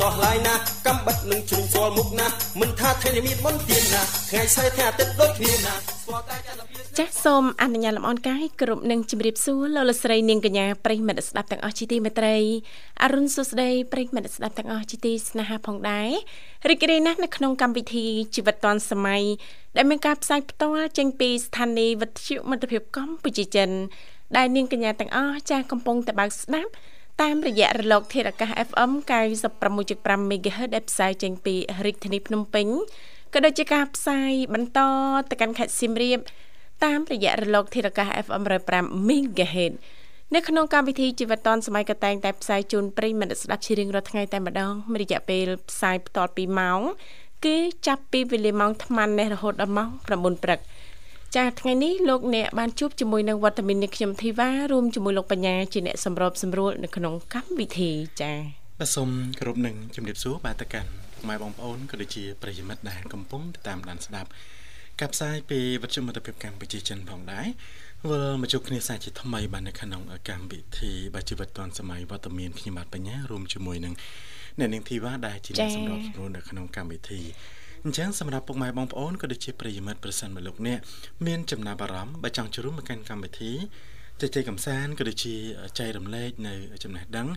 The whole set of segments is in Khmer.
សម្រាកសោះឡាយណាកំបិតនឹងជ្រុញស្វល់មុខណាមិនថាថ្ងៃមានមុនទៀនណាថ្ងៃស្អែកថ្ងៃអាទិត្យដូចគ្នាណាស្គាល់តែចន្ទភាចាសសូមអនុញ្ញាតលំអរកាយគ្រប់នឹងជម្រាបសួរលោកលកស្រីនាងកញ្ញាប្រិយមិត្តស្ដាប់ទាំងអស់ជាទីមេត្រីអរុនសុស្ដីប្រិយមិត្តស្ដាប់ទាំងអស់ជាទីស្នេហាផងដែររីករាយណាស់នៅក្នុងកម្មវិធីជីវិតឌွန်សម័យដែលមានការផ្សាយផ្ទាល់ចេញពីស្ថានីយ៍វិទ្យុមិត្តភាពកម្ពុជាចិនដែលនាងកញ្ញាទាំងអស់ចាស់កំពុងតែបើកស្ដាប់ តាមរយៈរលកធាតុអាកាស FM 96.5 MHz ដែលផ្សាយចេញពីរាជធានីភ្នំពេញក៏ដូចជាការផ្សាយបន្តទៅកាន់ខេត្តសៀមរាបតាមរយៈរលកធាតុអាកាស FM 105 MHz នៅក្នុងកម្មវិធីជីវិតឌွန်សម័យកតែងតែផ្សាយជូនប្រិយមិត្តស្ដាប់ជារៀងរាល់ថ្ងៃតែម្ដងមានរយៈពេលផ្សាយបន្ត2ម៉ោងគឺចាប់ពីវេលាម៉ោង8:00នេះរហូតដល់ម៉ោង9ព្រឹក ចាថ្ងៃនេះលោកអ្នកបានជួបជាមួយនឹងវត្តមាននេះខ្ញុំធីវ៉ារួមជាមួយលោកបញ្ញាជាអ្នកសម្របសម្រួលនៅក្នុងកម្មវិធីចាបាទសូមគោរពនឹងជំរាបសួរបាទទៅកាន់ពុកម៉ែបងប្អូនក៏ដូចជាប្រិយមិត្តដែលកំពុងតាមដានស្ដាប់ការផ្សាយពីវិទ្យុមិត្តភាពកម្ពុជាចិនផងដែរវិលមកជួបគ្នាសាជាថ្មីបាទនៅក្នុងកម្មវិធីបាទជីវិតឌွန်សម័យវត្តមានខ្ញុំបាទបញ្ញារួមជាមួយនឹងអ្នកនាងធីវ៉ាដែលជាអ្នកសម្របសម្រួលនៅក្នុងកម្មវិធី អញ្ចឹងសម្រាប់ពុកម៉ែបងប្អូនក៏ដូចជាប្រិយមិត្តប្រសិនមកលោកអ្នកមានចំណាប់អារម្មណ៍បើចង់ចូលរួមមកកាន់កម្មវិធីជជែកកំសាន្តក៏ដូចជាចែករំលែកនៅចំណេះដឹង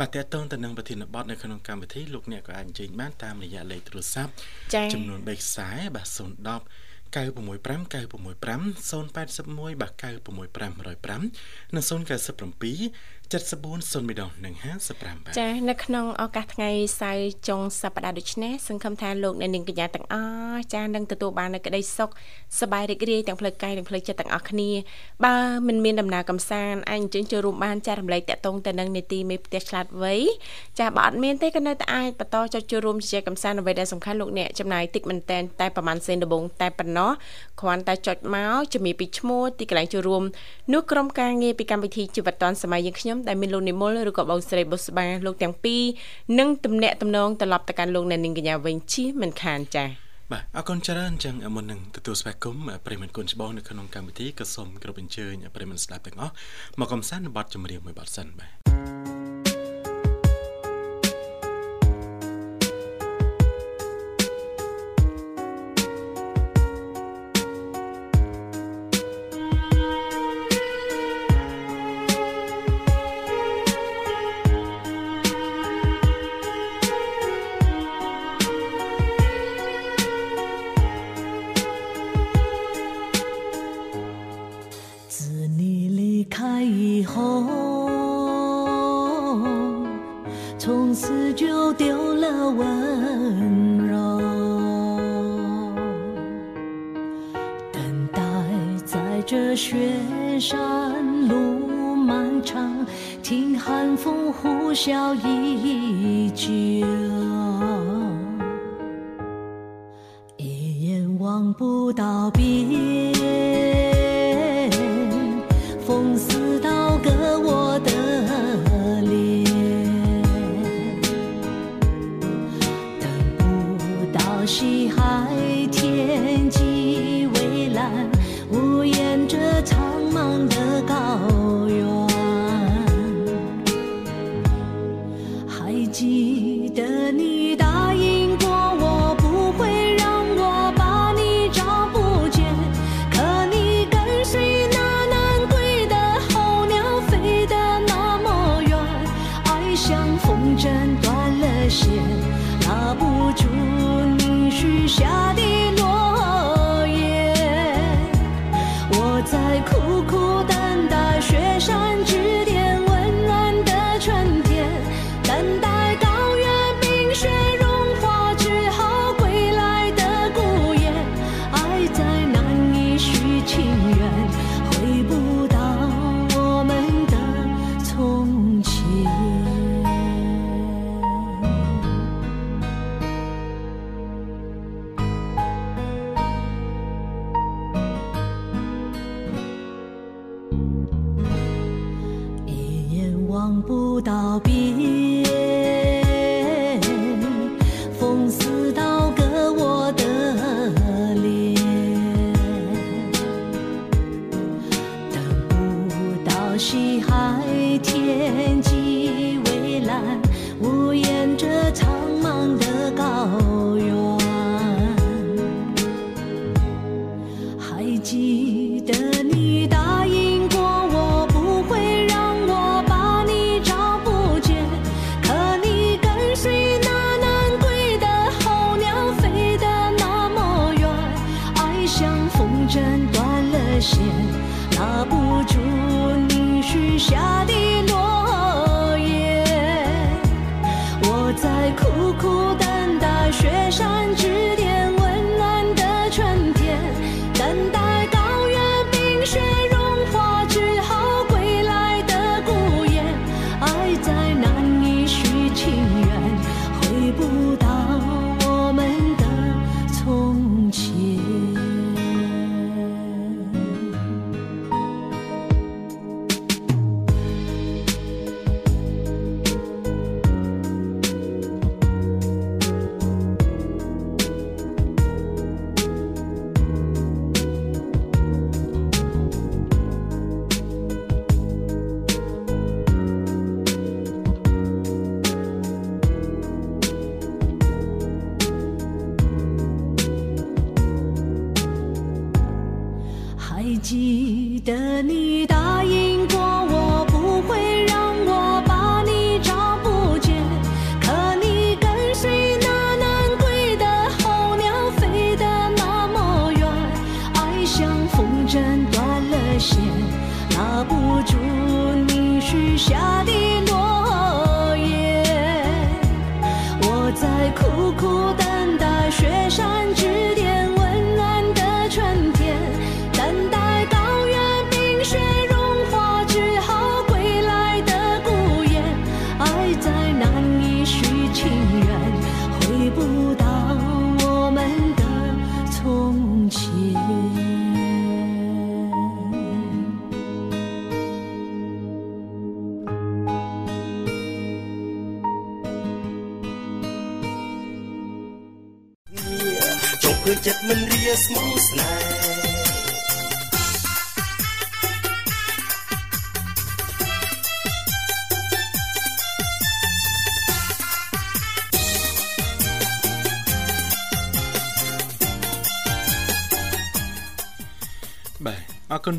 បាទតើតើទៅនឹងប្រធានបទនៅក្នុងកម្មវិធីលោកអ្នកក៏អាចអញ្ជើញបានតាមរយៈលេខទូរស័ព្ទចា៎ចំនួន3ខ្សែបាទ010 965 965 081បាទ965 105និង097 74 0ដងនិង55បាទចានៅក្នុងឱកាសថ្ងៃសៅរ៍ចុងសប្តាហ៍ដូចនេះសង្ឃឹមថាលោកអ្នកនាងកញ្ញាទាំងអស់ចានឹងទទួលបាននូវក្តីសុខសប្បាយរីករាយទាំងផ្លូវកាយនិងផ្លូវចិត្តទាំងអស់គ្នាបើមិនមានដំណើរកំសាន្តអាចអញ្ជើញចូលរួមបានចារំលែកតាក់ទងទៅនឹងនីតិមេផ្ទះឆ្លាតវៃចាបើអត់មានទេក៏នៅតែអាចបន្តចុចចូលរួមជជែកកំសាន្តអ្វីដែលសំខាន់លោកអ្នកចំណាយតិចមែនតែនតែប្រហែលសេនដំបងតែប៉ុណ្ណោះគ្រាន់តែចុចមកជំរាបពីឈ្មោះទីកន្លែងចូលរួមនោះក្រុមការងារពីកម្មវិធីជីវិតឌွန်សម័យយើងខ្ញុំដែលមានលោកនិមលឬក៏បងស្រីបុស្បាលោកទាំងពីរនឹងទំនាក់ទំនងត្រឡប់ទៅកាន់លោកអ្នកនាងកញ្ញាវិញជាមិនខានចា៎បាទអរគុណច្រើនអញ្ចឹងមុននឹងទទួលស្វាគមន៍ប្រិយមិត្តគុណច្បងនៅក្នុងកម្មវិធីក៏សូមគោរពអញ្ជើញប្រិយមិត្តស្ដាប់ទាំងអស់មកកំសាន្តនៅបទចម្រៀងមួយបទសិនបាទ 山路漫长，听寒风呼啸依旧。许下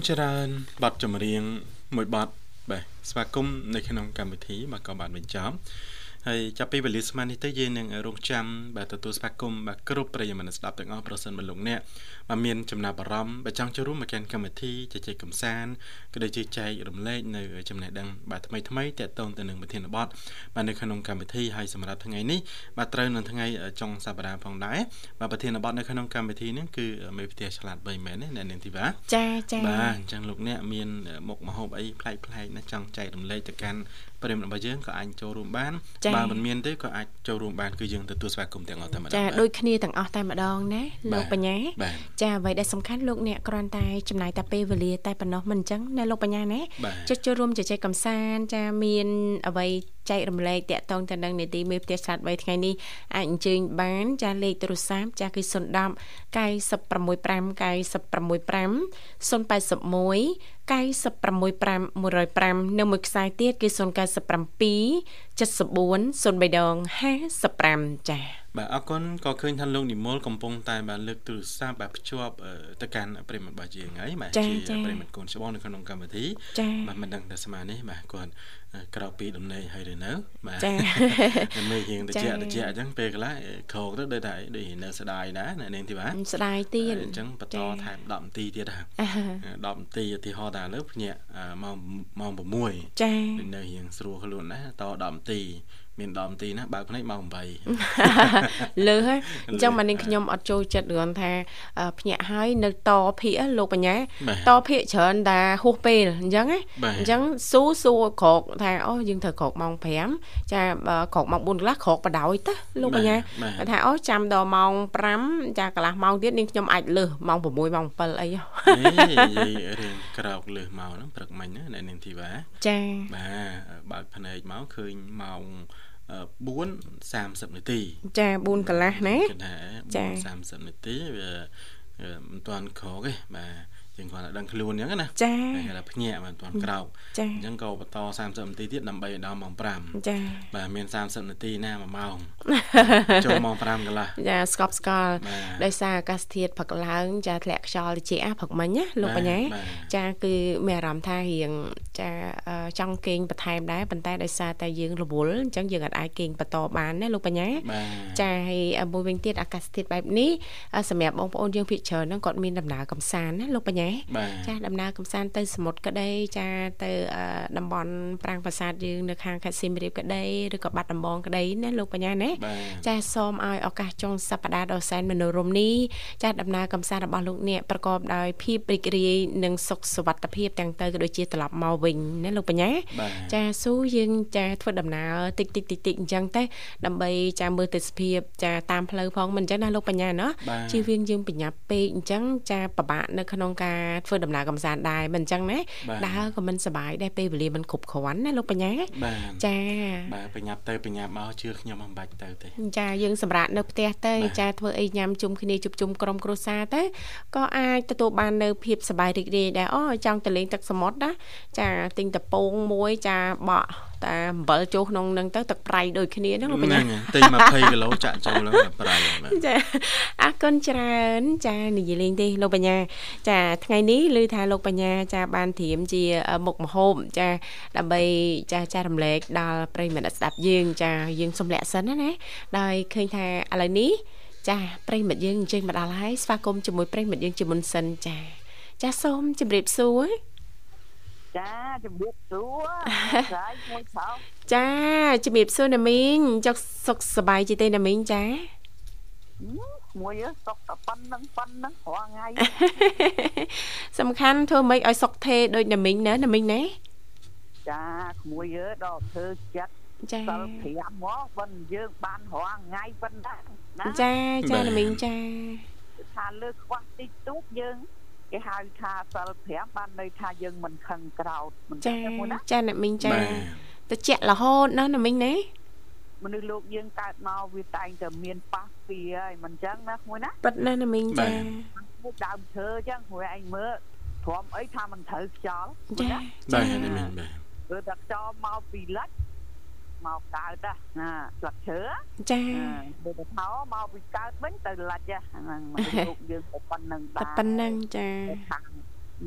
ច្រើនបទចម្រៀងមួយបទបាទស្វាគមន៍នៅក្នុងកម្មវិធីបាទក៏បានបញ្ចប់ ហើយចាប់ពីវេលាស្មាននេះទៅយើងនឹងរងចាំបាទទទួលស្វាគមន៍បាទគ្រប់ប្រិយមិត្តស្ដាប់ទាំងអស់ប្រសិនបើលោកអ្នកបាទមានចំណាប់អារម្មណ៍បាទចង់ចូលរួមមកកាន់កម្មវិធីជជែកកម្សាន្តក៏ដូចជាចែករំលែកនៅចំណេះដឹងបាទថ្មីថ្មីៗទាក់ទងទៅនឹងប្រធានបទបាទនៅក្នុងកម្មវិធីហើយសម្រាប់ថ្ងៃនេះបាទត្រូវនៅថ្ងៃចុងសប្តាហ៍ផងដែរបាទប្រធានបទនៅក្នុងកម្មវិធីនេះគឺមេផ្ទះឆ្លាតវៃមែនទេអ្នកនាងធីវ៉ាចាចាបាទអញ្ចឹងលោកអ្នកមានមុខម្ហូបអីប្លែកប្លែកៗណាចង់ចែករំលែកទៅកាន់ ប្រិយមិត្តរបស់យើងក៏អាចចូលរួមបានបើមិនមានទេក៏អាចចូលរួមបានគឺយើងទទួលស្វាគមន៍ទាំងអស់តែម្ដងចាដូចគ្នាទាំងអស់តែម្ដងណាលោកបញ្ញាបាទចាអ្វីដែលសំខាន់លោកអ្នកគ្រាន់តែចំណាយតែពេលវេលាតែប៉ុណ្ណោះមិនអញ្ចឹងណាលោកបញ្ញាណាបាទចុចចូលរួមជជែកកម្សាន្តចាមានអ្វីចែករំលែកតាក់ទងទៅនឹងនីតិមេផ្ទះឆ្លាតវៃថ្ងៃនេះអាចអញ្ជើញបានចាលេខទូរស័ព្ទចាគឺ010 965 965 081 965 105និងមួយខ្សែទៀតគឺ097 74 03ដង55ចាបាទអរគុណក៏ឃើញថាលោកនិមលកំពុងតែបាទលើកទូរស័ព្ទបាទភ្ជាប់អឺទៅកាន់ប្រិយមិត្តរបស់យើងហើយបាទចាជាចាប្រិយមិត្តកូនច្បងនៅក្នុងកម្មវិធីចាបាទមិនដឹងថាស្មាននេះបាទគាត់អឺ ក្រោកពីដំណេកហើយឬនៅបាទចាតែមើលរៀងតិចចាតិចអញ្ចឹងពេលខ្លះក្រោកទៅដូចថាដូចនៅស្ដាយដែរអ្នកនាងធីវ៉ាស្ដាយទៀតអញ្ចឹងបន្តចាថែម10នាទីទៀតហ่ะអា10នាទីឧទាហរណ៍ថាឥឡូវភ្ញាក់អឺម៉ោងម៉ោង6ចាដូចនៅរៀងស្រួលខ្លួនណាត10នាទី មាន10នាទីណាបើកភ្នែកម៉ោង8លើហើយអញ្ចឹងមកនាងខ្ញុំអត់ចូលចិត្តរឿងថាអឺភ្ញាក់ហើយនៅតភាកលោកបញ្ញាបាទតភាកច្រើនតែហួសពេលអញ្ចឹងណាបាទអញ្ចឹងស៊ូស៊ូក្រកថាអូយើងត្រូវក្រកម៉ោង5ចាបើក្រកម៉ោង4កន្លះក្រកបដ ாய் ទៅលោកបញ្ញាបាទគាត់ថាអូចាំដល់ម៉ោង5ចាកន្លះម៉ោងទៀតនាងខ្ញុំអាចលើសម៉ោង6ម៉ោង7អីហ៎ហេនិយាយរឿងក្រោកលើសមកហ្នឹងព្រឹកមិញណាអ្នកនាងធីវ៉ាចាបាទបើកភ្នែកមកឃើញម៉ោង 4:30នាទីចា4កន្លះណាគិតថាចា4:30នាទីវាអឺមិនទាន់ក្រោកទេបាទ យើងគាត់តែដឹងខ្លួនអញ្ចឹងណាចាគេថាភ្ញាក់មិនទាន់ក្រោកចាអញ្ចឹងក៏បន្ត30នាទីទៀតដើម្បីឲ្យដល់ម៉ោង5ចាបាទមាន30នាទីណា1ម៉ោងចូលម៉ោង5កន្លះចាស្កប់ស្កល់បាទដោយសារអាកាសធាតុផឹកឡើងចាធ្លាក់ខ្យល់ត្រជាក់ផឹកមិញណាលោកបាទបញ្ញាបាទចាគឺមានអារម្មណ៍ថារៀងចាអឺចង់គេងបន្ថែមដែរប៉ុន្តែដោយសារតែយើងរវល់អញ្ចឹងយើងអាចគេងបន្តបានណាលោកបញ្ញាបាទចាហើយអ่าមួយវិញទៀតអាកាសធាតុបែបនេះអ่าសម្រាប់បងប្អូនយើងភិកច្រើនហ្នឹងគាត់មានដំណើរកំសាន្តណាលោកបញ្ញាបាទចាដំណើរកំសាន្តទៅសមុទ្រក្តីចាទៅអឺតំបន់ប្រាំងប្រាសាទយើងនៅខាងខេត្តសៀមរាបក្តីឬក៏បាត់ដំបងក្តីណាលោកបញ្ញាណាបាទចាសូមឲ្យឱកាសចុងសប្តាហ៍ដ៏សែនមនោរម្យនេះចាដំណើរកំសាន្តរបស់លោកអ្នកប្រកបដោយភាពរីករាយនិងសុខសុវត្ថិភាពទាំងទៅក៏ដូចជាត្រឡប់មកវិញណាលោកបញ្ញាបាទចាស៊ូយើងចាធ្វើដំណើរតិចតិចតិចតិចអញ្ចឹងទៅដើម្បីចាមើលទេសភាពចាតាមផ្លូវផងមិនអញ្ចឹងណាលោកបញ្ញាណាបាទជៀសវាងយើងបញ្ញាប់ពេកអញ្ចឹងចាពិបាកនៅក្នុងការធ្វើដំណើរកំសាន្តដែរមិនអញ្ចឹងណាបាទដើរក៏មិនសប្បាយដែរពេលវេលាមិនគ្រប់គ្រាន់ណាលោកបញ្ញាបាទចាបាទបញ្ញាប់ទៅបញ្ញាប់មកជឿខ្ញុំមិនបាច់ទៅទេចាយើងសម្រាប់នៅផ្ទះទៅបាទចាធ្វើអីញ៉ាំជុំគ្នាជួបជុំក្រុមគ្រួសារទៅក៏អាចទទួលបាននៅភាពសប្បាយរីករាយដែរអូចង់ទៅលេងទឹកសមុទ្រណាចាទិញតពងមួយចាបក់ តែអំបិលចូលក្នុងនឹងទៅទឹកប្រៃដូចគ្នាហ្នឹងលោកបញ្ញាហ្នឹងហើយទិញ20គីឡូចាក់ចូលហ្នឹងតែប្រៃបាទចាអរគុណច្រើនចានិយាយលេងទេលោកបញ្ញាចាថ្ងៃនេះឮថាលោកបញ្ញាចាបានត្រៀមជាមុខម្ហូបចាដើម្បីចាចែករំលែកដល់ប្រិយមិត្តអ្នកស្ដាប់យើងចាយើងសំលាក់សិនណាណាដោយឃើញថាឥឡូវនេះចាប្រិយមិត្តយើងអញ្ជើញមកដល់ហើយស្វាគមន៍ជាមួយប្រិយមិត្តយើងជាមុនសិនចាចាសូមជម្រាបសួរ ចាជំរាបសួរស្រ័យមួយថោចាជម្រាបសួរណាមីងចុកសុខសប្បាយជាទេណាមីងចាមួយសុកតែប៉ុណ្្នឹងប៉ុណ្្នឹងរាល់ថ្ងៃសំខាន់ធ្វើម៉េចឲ្យសុខទេដូចណាមីងណាណាមីងណាចាក្មួយយើដល់ធ្វើចិត្តចាសិល5មកប៉ុនយើងបានរាល់ថ្ងៃប៉ុណ្ណាណាចាចាណាមីងចាថាលើខ្វះតិចតួចយើង គេហៅថាសិល5បានន័យថាយើងមិនខឹងក្រោតមិនចាចឹងទេមួយណាចាអ្នកមីងចាបាទតិចរហូតណាណាមីងណាមនុស្សលោកយើងកើតមកវាតែងតែមានប៉ះពីហើយមិនចឹងណាមួយណាប៉ិតណាណាមីងបាចាទមួយដើមឈើចឹងមួយឯងមើលព្រមអីថាមិនត្រូវខ្យល់មួយចាណាបាទនេះមីងបាទព្រោះតែខ្យល់មកពីលិច មកកើតណាស្លឹកឈើចាបើទៅថោមកពីកើតវិញទៅលិចហ្នឹងមកលោកយើងទៅប៉ុណ្្នឹងតែដែរប៉ុណ្ណឹងចាទៅខាង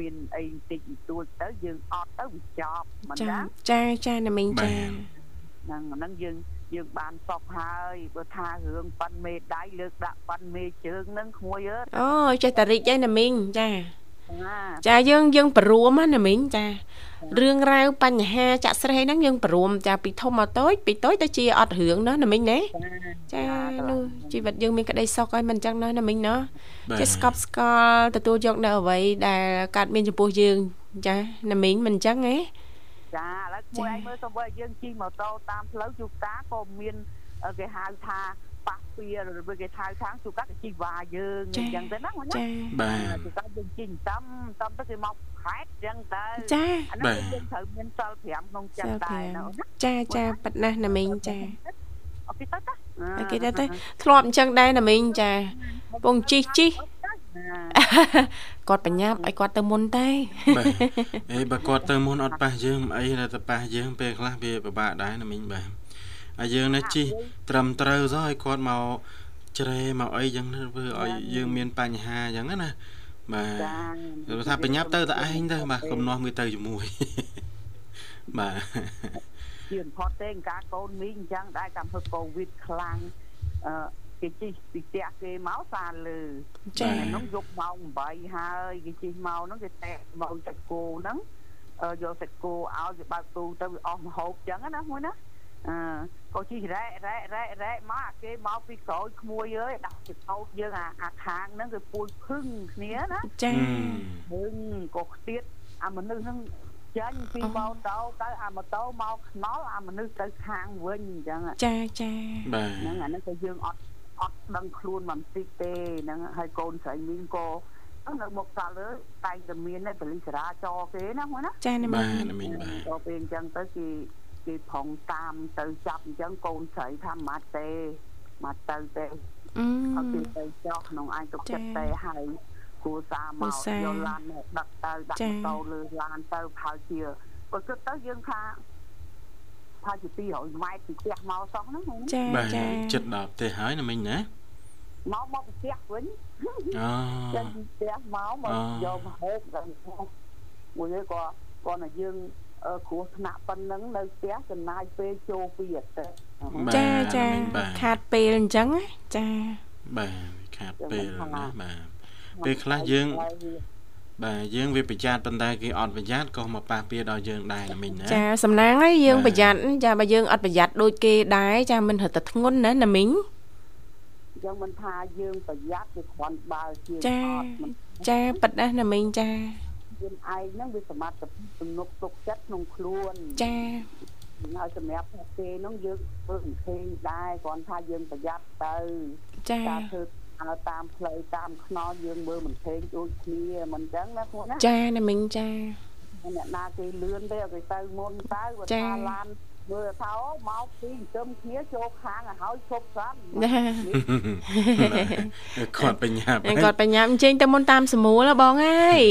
មានអីបន្តិចបន្តួចទៅយើងអត់ទៅវាចប់មិនចាណាចាចាណាមីងចាហ្នឹងហ្នឹងយើងយើងបានសពហើយបើថារឿងប៉ាន់មេដៃលើកដាក់ប៉ាន់មេជើងហ្នឹងក្មួយអើយអូចេះតែរីកឯណាមីងចាណា ចាយើងយើងបរួមណាណាមីងចារឿងរ៉ាវបញ្ហាចាក់ស្រេះហ្នឹងយើងបរួមចាពីធំមកតូចពីតូចទៅជាអត់រឿងណាណាមីងណាចានោះជីវិតយើងមានក្តីសុខហើយមិនអញ្ចឹងណាណាមីងណាបាទចេះស្កប់ស្កល់ទទួលយកនៅអ្វីដែលកើតមានចំពោះយើងចាណាមីងមិនអញ្ចឹងហ៎ចាឥឡូវក្មួយឯងមើលទៅបើយើងជិះម៉ូតូតាមផ្លូវជួបតាក៏មានអឺគេហៅថា ប៉ះពៀឬគេហៅថាជួបតាគេជិះវ៉ាយើងអញ្ចឹងទៅណាមួយណាចាបាទជួបតាយើងជិះតំតំទៅគេមកខេតអញ្ចឹងទៅចាអានោះយើងត្រូវមានសិល5ក្នុងចិត្តដែរណាអូនណាចាចាប៉ិតណាស់ណាមីងចាអូខេទៅតាអូខេទៅទៅធ្លាប់អញ្ចឹងដែរណាមីងចាពងជីជីគាត់បញ្ញាប់ឲ្យគាត់ទៅមុនតែបាទអេបើគាត់ទៅមុនអត់ប៉ះយើងមិនអីតែទៅប៉ះយើងពេលខ្លះវាពិបាកដែរណាមីងបាទ ហើយយើងនេះជីត្រឹមត្រូវសោះឲ្យគាត់មកជ្រែមកអីចឹងទៅធ្វើឲ្យយើងមានបញ្ហាចឹងណាបាទចាគឺថាបញ្ញាប់ទៅតែឯងទៅបាទកុំនោះមួយទៅជាមួយបាទជាផុតទេការកូនមីងអញ្ចឹងដែរតាមធ្វើកូវីដខ្លាំងអឺគេជិះពីផ្ទះគេមកសាលើចាហើយហ្នឹងយកម៉ោង8ហើយគេជិះមកហ្នឹងគេតែមកសាច់គោហ្នឹងអឺយកសាច់គោឲ្យគេបើកទូទៅវាអស់ម្ហូបចឹងណាមួយណា អឺក៏ជិះរ៉ែរ៉ែរ៉ែរ៉ែមកអាគេមកពីក្រោយក្មួយអើយដាក់ចកោតយើងអាអាខាងហ្នឹងគេពួយភឹងគ្នាណាចាភឹងក៏ខ្ទៀតអាមនុស្សហ្នឹងចាញ់ពីម៉ូតូទៅអាម៉ូតូមកខ្នល់អាមនុស្សទៅខាងវិញអញ្ចឹងចាចាបាទហ្នឹងអាហ្នឹងក៏យើងអត់អត់ដឹងខ្លួនមិនតិចទេហ្នឹងហើយកូនស្រីមីងក៏នៅមុខសាលើតែងតែមាននៅបលិសរាចរគេណាមួយណាចាណាមីបាទងណាមីងបាទក៏ពេលអញ្ចឹងទៅគេ គេប្រងតាមទៅចាប់អញ្ចឹងកូនស្រីថាម៉ាត់ទេមកទៅទេអឺអត់គេទៅចោះក្នុងឯងទុកចិត្តទេហើយអគ្រួសារមកយកឡានមកដឹកទៅដាក់ម៉ូតូលើឡានទៅប្រហែលជាបើគិតទៅយើងថាប្រហែលជា200ម៉ែត្រពីផ្ទះមកសោះហ្នឹងចាបាទចាចិត្តដល់ផ្ទះហើយណាមិញណាមកមកពីផ្ទះវិញអូចេញពីផ្ទះមកមកយកមកហូបដល់មួយឯងក៏គាត់ថាយើងអឺ គ្រោះថ្នាក់ប៉ុណ្ណឹងនៅផ្ទះចំណាយពេលចូលពីអតិថិបាទចាចាណាមិញបាទខាតពេលអញ្ចឹងណាចាបាទខាតពេលណាបាទពេលខ្លះយើងបាទយើងវាប្រយ័ត្នប៉ុន្តែគេអត់ប្រយ័ត្នក៏មកប៉ះពាល់ដល់យើងដែរណាមិញណាចាសំណាងហើយយើងបាទប្រយ័ត្នចាបើយើងអត់ប្រយ័ត្នដូចគេដែរចាមិនរត់តែធ្ងន់ណាណាមីងយើងមិនថាយើងប្រយ័ត្នវាគ្រាន់បើជាចាអត់មិនចាប៉ិតណាណាមីងចា យើងឯងហ្នឹងវាសមត្ថភាពទំនុកទុកចិត្តក្នុងខ្លួនចាហើយសម្រាប់ពួកគេហ្នឹងយើងធ្វើមិនឃើញដែរគ្រាន់ថាយើងប្រយ័ត្នទៅចាការធ្វើឲ្យតាមផ្លូវតាមខ្នល់យើងមើលមិនឃើញដូចគ្នាមិនអញ្ចឹងណាខ្លួនណាចាណាមីងចាអ្នកណាគេលឿនទេឲ្យគេទៅមុនទៅបើចាថាឡាន មើលថាអូមកពីជឹមគ្នាចូលខាងឲ្យហើយឈប់សិនណាគាត់បញ្ញាប់អញគាត់បញ្ញាប់អញ្ជើញទៅមុនតាមសមូលហ៎បងអើយ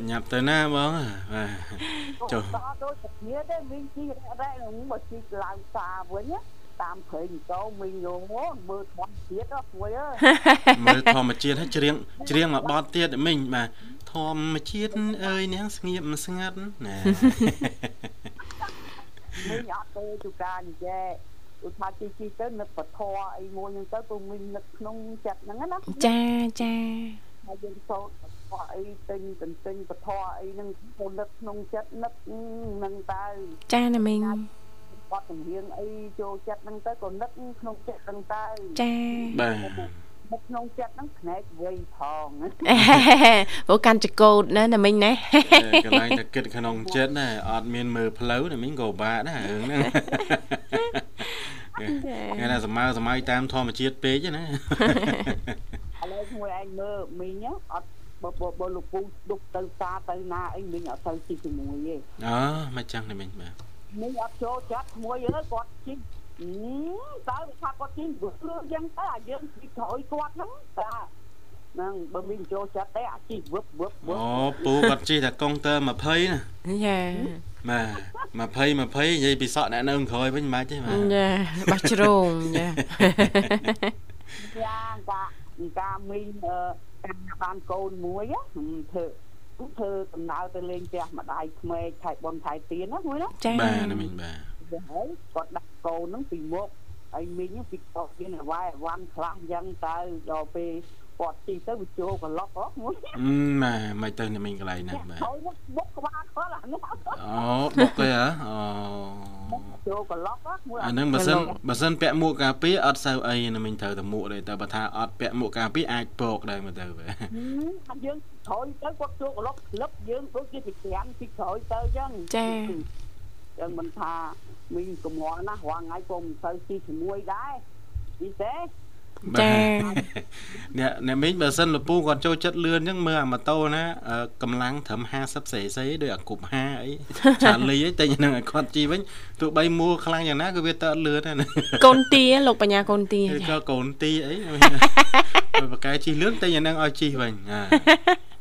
បញ្ញាប់ទៅណាបងបាទចុះតោះដូចតែគ្នាទេមីងជីរ៉ែរ៉ែនឹងមកជីឡើងសាវិញណាតាមព្រៃកោមីងយោមកមើលធម្មជាតិហ៎ព្រួយអើយមើលធម្មជាតិហើយច្រៀងច្រៀងមកបត់ទៀតមិញបាទធម្មជាតិអើយនាងស្ងៀមស្ងាត់ណា មីងអត់ទេទូការនិយាយឧស្សាហ៍ជីជីទៅនឹកពធអីមួយហ្នឹងទៅព្រោះមីងនឹកក្នុងចិត្តហ្នឹងណាចាចាហើយយើងសូត្រពធអីទិញទន្ទិញពធអីហ្នឹងទៅនឹកក្នុងចិត្តនឹកហ្នឹងទៅចាណាមីងបត់ចម្រៀងអីចូលចិត្តហ្នឹងទៅក៏នឹកក្នុងចិត្តហ្នឹងទៅចាបាទ នឹកក្នុងចិត្តហ្នឹងភ្នែកវៃផងណាព្រោះកាន់ចកោតណាណាមីងណាកន្លែងតែគិតក្នុងចិត្តណាអត់មានមើលផ្លូវណាមិញក៏បាក់ដែររឿងហ្នឹងគេថាសម័យសម័យតាមធម្មជាតិពេកណាឥឡូវមួយឯងមើលមីងអត់បើបើបើលោកពូដុកទៅសាទៅណាអីមីងអត់ទៅជីជាមួយទេអូមកចឹងណាមិញបាទមីងអត់ចូលចិត្តមួយអើយគាត់ជីអឺ តើថាគាត់ជីព្រោះយ៉ាងទៅអាយើងជីក្រោយគាត់ហ្នឹងតាហ្នឹងបើមីងចូលចិត្តទេអាជីវឹបវឹបវឹបអូពូគាត់ជិះតែកុងទ័រ20ណាចាបាទ20 20និយាយពីសក់អ្នកនៅក្រោយវិញមិនបាច់ទេបាទចាបោះជ្រងចាយ៉ាងកាការមីងអឺតាមបានកូនមួយហ៎ធ្វើធ្វើដំណើរទៅលេងផ្ទះម្ដាយក្មេកថៃប៉ុនថៃទៀនណាមួយណាចាបាទណាមិញបាទ ទៅហើយគាត់ដាក់កូនហ្នឹងពីមុខហើយមីងពីកោទៀនវាយអវ៉ាន់ខ្លះអញ្ចឹងទៅដល់ពេលគាត់ទីទៅវាចូលក្លុកហ៎មួយអឺបាទមិនទៅណាមិញកន្លែងហ្នឹងបាទហើយមុខមុខក្បាលគាត់អានេះអូបុកទេហ៎អូចូលក្លុកហ៎មួយអាហ្នឹងបើសិនបើសិនពាក់មួកការពារអត់សូវអីណាមិញត្រូវតែមួកទេតែបើថាអត់ពាក់មួកការពារអាចពកដែរមើលទៅបាទអាយើងក្រោយទៅគាត់ចូលក្លុកក្លឹបយើងដូចជាពីក្រាំពីក្រោយទៅអញ្ចឹងចា ចឹងមិនថាមីងកំងល់ណាស់រាល់ថ្ងៃក៏មិនសូវស៊ីជាមួយដែរពីទេចាអ្នកអ្នកមីងបើសិនលពូគាត់ចូលចិត្តលឿនអញ្ចឹងមើលអាម៉ូតូណាអឺកម្លាំងត្រឹម 50cc ដូចអាគប់5អីឆាលីអីតែហ្នឹងឲ្យគាត់ជីវិញទោះបីមួលខ្លាំងយ៉ាងណាក៏វាតើអត់លឿនដែរណាកូនទាលោកបញ្ញាកូនទាគឺចាក៏កូនទីអីបើបកែជីលឿនតែយ៉ាងហ្នឹងឲ្យជីវិញអា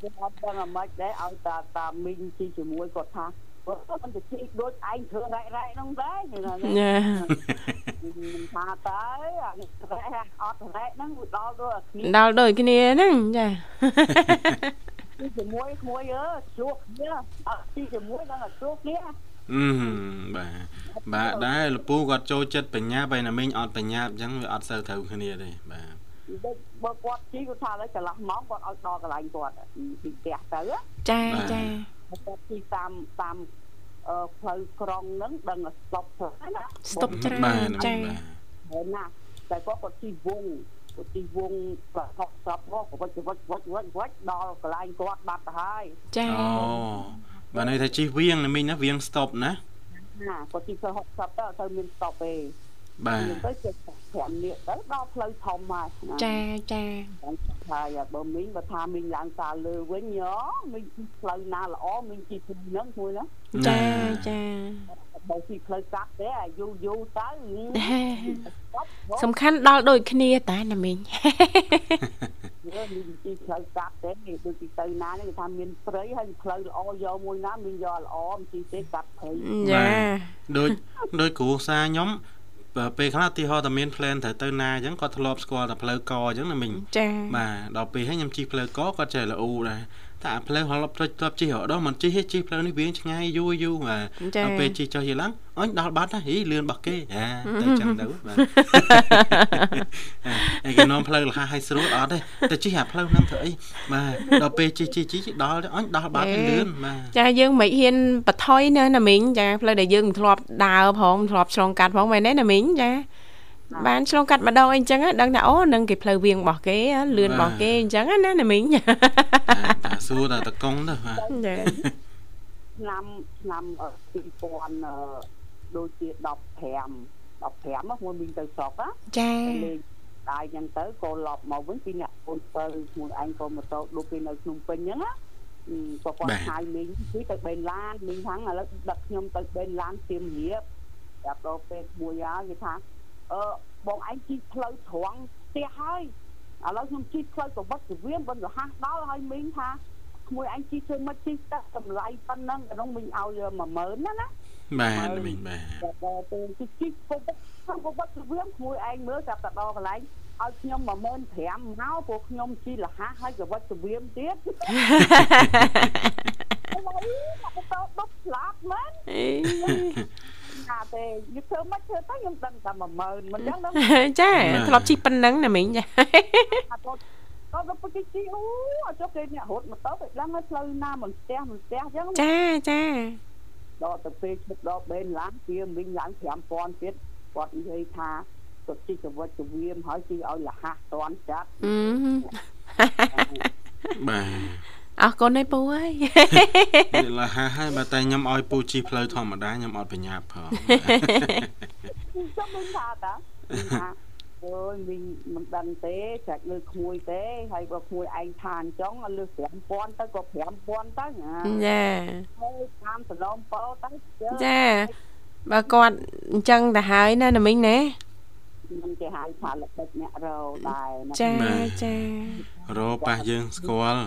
យើងអត់ដឹងអាម៉េចដែរឲ្យតាតាមីងជីជាមួយគាត់ថាគាត់ មិនទៅជីដូចឯងធ្វើរ៉ែរ៉ែហ្នឹងដែរហ្នឹងចាមិនថាតើអានេះរ៉ែអត់រ៉ែហ្នឹងវាដល់ទៅអាគ្នាដល់ដូចគ្នាហ្នឹងចាជីជាមួយមួយអើជួបគ្នាអត់ជីជាមួយដល់តែជួបគ្នាអឺបាទបាទដែរលពូគាត់ចូលចិត្តបញ្ញាបែរណាមីងអត់បញ្ញាអញ្ចឹងវាអត់សូវត្រូវគ្នាទេបាទដូចបើគាត់ជីគាត់ថាឥឡូវកន្លះម៉ោងគាត់ឲ្យដល់កន្លែងគាត់ពីផ្ទះទៅចាចា គាត់ជីតាមតាមអឺផ្លូវក្រុងហ្នឹងដឹងតែស្តុបហ្នឹងណាស្តុបច្រាបាទនណាចាមីងបាទហើយណាតែគាត់គាត់ជីវងគាត់ជីវងប្រហុកស្រាប់គាត់វិចវិចវិចវិចវិចដល់កន្លែងគាត់បាត់ទៅហើយចាអូបាទន័យថាជីវៀងណាមីងណាវៀងស្តុបណាណាគាត់ជីប្រហុកស្រាប់ទៅអត់ទៅមានស្តុបទេ បាទទៅជិះ5នាក់ទៅដល់ផ្លូវធំហើយណាចាចាហើយបើមីងបើថាមីងឡើងសាលលើវិញយោមីងជីផ្លូវណាល្អមីងជីផ្លូវហ្នឹងមួយណាចាចាបើជីផ្លូវកាត់ទេអាយូរយូរទៅសំខាន់ដល់ដូចគ្នាតែណាមីងយើងមានវិធីផ្លូវកាប់ទេដូចទីទៅណានេះគេថាមានព្រៃហើយផ្លូវល្អយកមួយណាមានយកល្អមិនជីទេកាប់ព្រៃចាដូចដូចគ្រូសាខ្ញុំ បើពេលខ្លះឧទាហរណ៍តែមាន plan ត្រូវទៅណាអញ្ចឹងគាត់ធ្លាប់ស្គាល់តែផ្លូវកអញ្ចឹងណាមិញចាបាទដល់ពេលហើយខ្ញុំជិះផ្លូវកគាត់ចេះល្អដែរ តែអាផ្លូវហល់ផ្លូវធ្លាប់ជិះរហូតដល់មិនជិះទេជិះផ្លូវនេះវាឆ្ងាយយូរយូរបាទដល់ពេលជិះចុះយីឡើងអញដល់បាត់ណាហីលឿនរបស់គេអាទៅចឹងទៅបាទអីគេនាំផ្លូវលះឲ្យស្រួលអត់ទេតែជិះអាផ្លូវហ្នឹងធ្វើអីបាទដល់ពេលជិះជិះជិះដល់អញដល់បាត់លឿនបាទចាយើងមិនហ៊ានបថយណាណាមីងចាផ្លូវដែលយើងមិនធ្លាប់ដើរផងមិនធ្លាប់ឆ្លងកាត់ផងមែនទេណាមីងចា បានឆ្លងកាត់ម្ដងអីចឹងណាដឹងថាអូនឹងគេផ្លូវវៀងរបស់គេហ៎លឿនរបស់គេអញ្ចឹងណាណាមីងតែសួរតែតកងទៅបាទចាឆ្នាំឆ្នាំអឺ2000អឺដូចជា15 15មកមួយមីងទៅស្រុកណាចាលេងដាយអញ្ចឹងទៅក៏ឡប់មកវិញពីអ្នកអូន7ខ្លួនឯងក៏ម៉ូតូដូចគេនៅភ្នំពេញអញ្ចឹងណាអឺក៏គាត់ហៅមីងគឺទៅបេនឡានមីងថាឥឡូវដឹកខ្ញុំទៅបេនឡានទៀមរៀបដល់ដល់ពេលមួយហើយគេថា អឺបងឯងជីកផ្លូវត្រង់ផ្ទះហើយឥឡូវខ្ញុំជីកផ្លូវប្រវត្តិវិមបិណ្ឌរហ័សដល់ហើយមីងថាក្មួយឯងជីកធ្វើមិនជីកទឹកតម្លៃប៉ុណ្ណឹងក្នុងមីងឲ្យ10000ណាណាបាទមិញបាទតែដល់ពេលជីកជីកប្រវត្តិប្រវត្តិវិមក្មួយឯងមើលចាប់តែដល់កន្លែងឲ្យខ្ញុំ15000មកព្រោះខ្ញុំជីលះហើយប្រវត្តិវិមទៀតឥឡូវមកទៅដុតស្លាប់មែនអេ ណាទេយីធ្វើមិនធ្វើទៅខ្ញុំដឹងតែ10000មិនចឹងដល់ចាធ្លាប់ជិះប៉ុណ្ណឹងណាមីងចាអាទៅក៏ទៅពីជីអូអត់ចុះគេអ្នករត់ម៉ូតូទៅដឹងហើយផ្លូវណាមិនស្ទះមិនស្ទះចឹងចាចាដល់ទៅពេលឈប់ដល់បេនឡានវាមីងឡើង5000ទៀតគាត់និយាយថាទៅជីកវិតទៅវាមហើយជីឲ្យលះតន់ចាត់អឺបាទ អរគុណឯពូអើយវាលះហើយបើតែខ្ញុំឲ្យពូជីផ្លូវធម្មតាខ្ញុំអត់បញ្ញាប់ផងចាំមិនថាតាមីងថាអូយមីងមិនដឹងទេចាច់លើក្មួយទេហើយបើក្មួយឯងថាអញ្ចឹងលើ5000ទៅក៏5000ទៅណាចាហើយតាមសឡំពោទៅជើចាបើគាត់អញ្ចឹងទៅហើយណាណាមីងណាមិនគេហៅថាល្បិចអ្នករោដែរណាចាចារោប៉ះយើងស្គាល់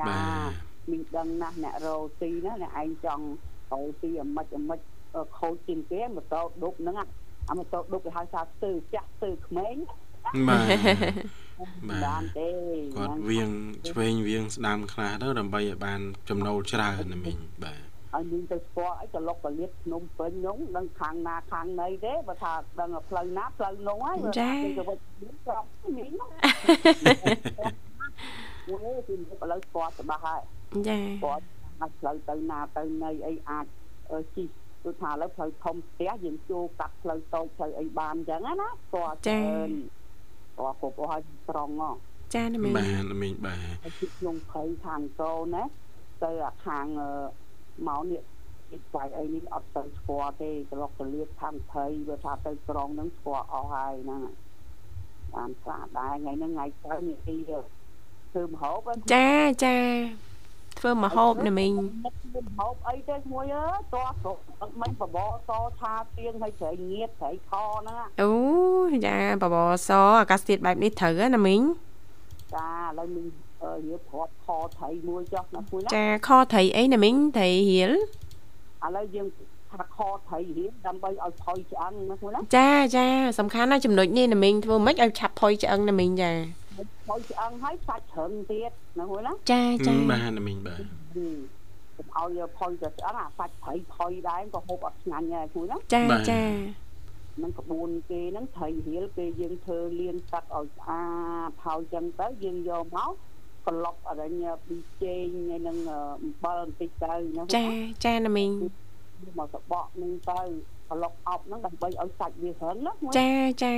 ចាបាទមីងដឹងណាស់អ្នករោទីណាអ្នកឯងចង់រោទីអាម៉េចអាម៉េចអឺខូចជាងគេម៉ូតូដុបហ្នឹងអាអាម៉ូតូដុបគេហៅថាស្ទើចាស់ស្ទើក្មេងបាទមិនបាទបានទេគាត់វៀងឆ្វេងវៀងស្ដាំខ្លះទៅដើម្បីឲ្យបាន ចំណូលច្រើនណាមិញបាទហើយមីងទៅស្គាល់អីក៏លុកកលៀតភ្នំពេញហ្នឹងដឹងខាងណាខាងណីទេបើថាដឹងផ្លូវណាផ្លូវនោះហើយបើថាគេទៅវិតមានក្របមីងហ្នឹ ងអូគឺឥឡូវស្គាល់ច្បាស់ហើយចាគាត់អាចផ្លូវទៅណាទៅណីអីអាចអឺជីគឺថាឥឡូវផ្លូវធំផ្ទះយើងចូលកាត់ផ្លូវតូចផ្លូវអីបានអញ្ចឹងណាគាត់ច្រើនគាត់គ្រប់អស់ឲ្យត្រង់ហ៎ចាណាមីងបាទណាមិញបាទហើយជិះក្នុងព្រៃខាងកោណាទៅអាខាងអឺមកនេះពីស្វ័យអីនេះអត់ទៅស្គាល់ទេក្លោកកលៀតខាងព្រៃបើថាទៅក្រុងហ្នឹងស្គាល់អស់ហើយហ្នឹងបានស្អាតដែរថ្ងៃហ្នឹងថ្ងៃក្រោយនេះទី ធ្វើមហូបហ្នឹងចាចាធ្វើមកហូបណាមីងមិនធ្វើមហូបអីទេមួយអើយតោះស្រុកអត់មិនបបរសឆាទៀងឲ្យត្រីងៀតត្រីខហ្នឹងណាអូចាបបរសអាកាសធាតុបែបនេះត្រូវហ៎ណាមីងចាឥឡូវមីងអឺរៀបព្រាត់ខត្រីមួយចុះណាមួយណាចាខត្រីអីណាមីងត្រីរៀលឥឡូវយើងថាខត្រីរៀបដើម្បីឲ្យផុយឆ្អឹងណាមួយណាចាចាសំខាន់ណាស់ចំណុចនេះណាមីងធ្វើម៉េចឲ្យឆាប់ផុយឆ្អឹងណាមីងចា ផុយឆ្អឹងហើយសាច់ជ្រឹងទៀតណាមួយណាចាចាបាទណាមិញបាទហឹមកុំឲ្យផុយទៅឆ្អឹងអាសាច់ត្រីផុយដែរក៏ហូបអត់ឆ្ងាញ់ដែរមួយណាចាចានឹងក្បួនគេហ្នឹងត្រីរៀលពេលយើងធ្វើលាងទឹកឲ្យស្អាតផៅចឹងទៅយើងយកមកក្លុកអរិញប៊ីចេងហើយនឹងអំបិលបន្តិចទៅណាចាចាណាមីងមកសបកហ្នឹងទៅក្លុកអប់ហ្នឹងដើម្បីឲ្យសាច់វារឹងណាមួយចាចា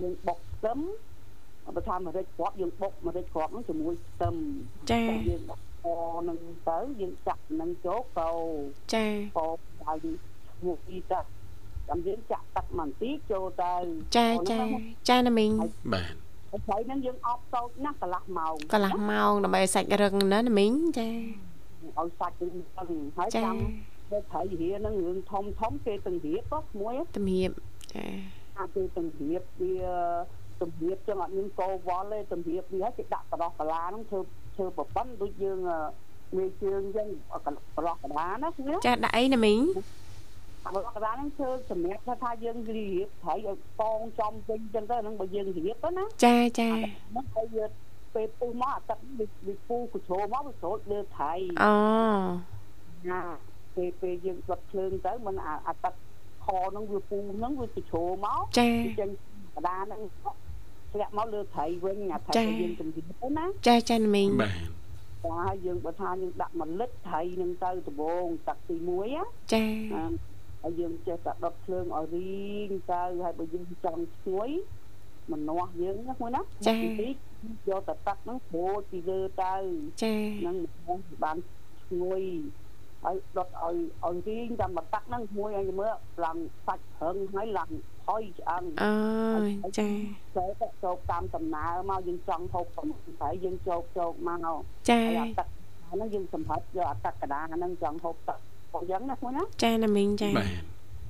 យើងបុកខ្ទឹម បើថាម្រេចគ្រាប់យើងបុកម្រេចគ្រាប់ហ្នឹងជាមួយខ្ទឹមចាយើងដាក់អនឹងទៅយើងចាក់នឹងចូលកោចាកោឲ្យមកពីទៅចាំយើងចាក់ទឹកបន្តិចចូលទៅចាចាចាណាមីងបាទហើយថ្ងៃហ្នឹងយើងអបតូចណាស់កន្លះម៉ោងកន្លះម៉ោងដើម្បីឲ្យសាច់រឹងណាណាមីងចាឲ្យសាច់យើងរឹងហើយចាចាំទៅត្រីរៀហ្នឹងរឿងធំធំគេទាំងរៀបក៏មួយជំរាបចាអាគេទាំងរៀបវា ទំរៀបចឹងអត់មានកោវល់ទេទំរៀបវាឲ្យគេដាក់បដោះកាឡាហ្នឹងធ្វើធ្វើប្រព័ន្ធដូចយើងអឺមេជើងចឹងបដោះកាឡាណាណាចាដាក់អីណាមីងបដោះកាឡាហ្នឹងធ្វើសម្រាប់ថាថាយើងរៀបត្រីឲ្យតងចំវិញចឹងទៅហ្នឹងបើយើងរៀបទៅណាចាចាហ្នឹងឲ្យយើងពេលពុះមកអាទឹកវាវាពុះកជ្រោមកវាស្រូតលើត្រីអូណាពេលពេលយើងដុតភ្លើងទៅมันអាអាទឹកខហ្នឹងវាពុះហ្នឹងវាកជ្រោមកចាវាចេញកដាហ្នឹង ធ្លាក់មកលើត្រីវិញអាត្រីចា៎ដែលយើងជំរាបទៅណាចាចាណាមីងបាទចាហើយយើងបើថាយើងដាក់មួយលិតត្រីហ្នឹងទៅដំបងទឹកទី1ណាចាអាហើយយើងចេះតែដុតភ្លើងឲ្យរីងទៅហើយបើយើងចង់ឈ្ងុយម្នាស់យើងណាមួយណាចាទីយកតែទឹកហ្នឹងប្រូចពីលើទៅចាហ្នឹងម្នាស់បានឈ្ងុយហើយដុតឲ្យឲ្យរីងតាមមកទឹកហ្នឹងមួយឲ្យមើលឡើងសាច់ប្រឹងហើយឡើង ផុយឆ្អឹងអូចាចូលទៅចូលតាមដំណើរមកយើងចង់ហូបប្រមាណហើយយើងចូលចូលមកចាហើយអាទឹកហ្នឹងយើងសម្រាប់យកអាទឹកកដាហ្នឹងចង់ហូបទឹកអញ្ចឹងណាមួយណាចាណាមីងចាបាទ